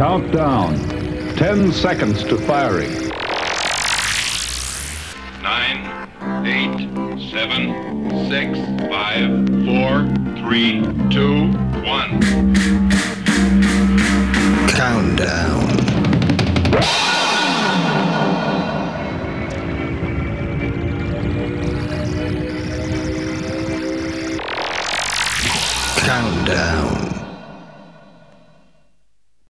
Countdown. 10 seconds to firing. Nine, eight, seven, six, five, four, three, two, one. Countdown. Countdown.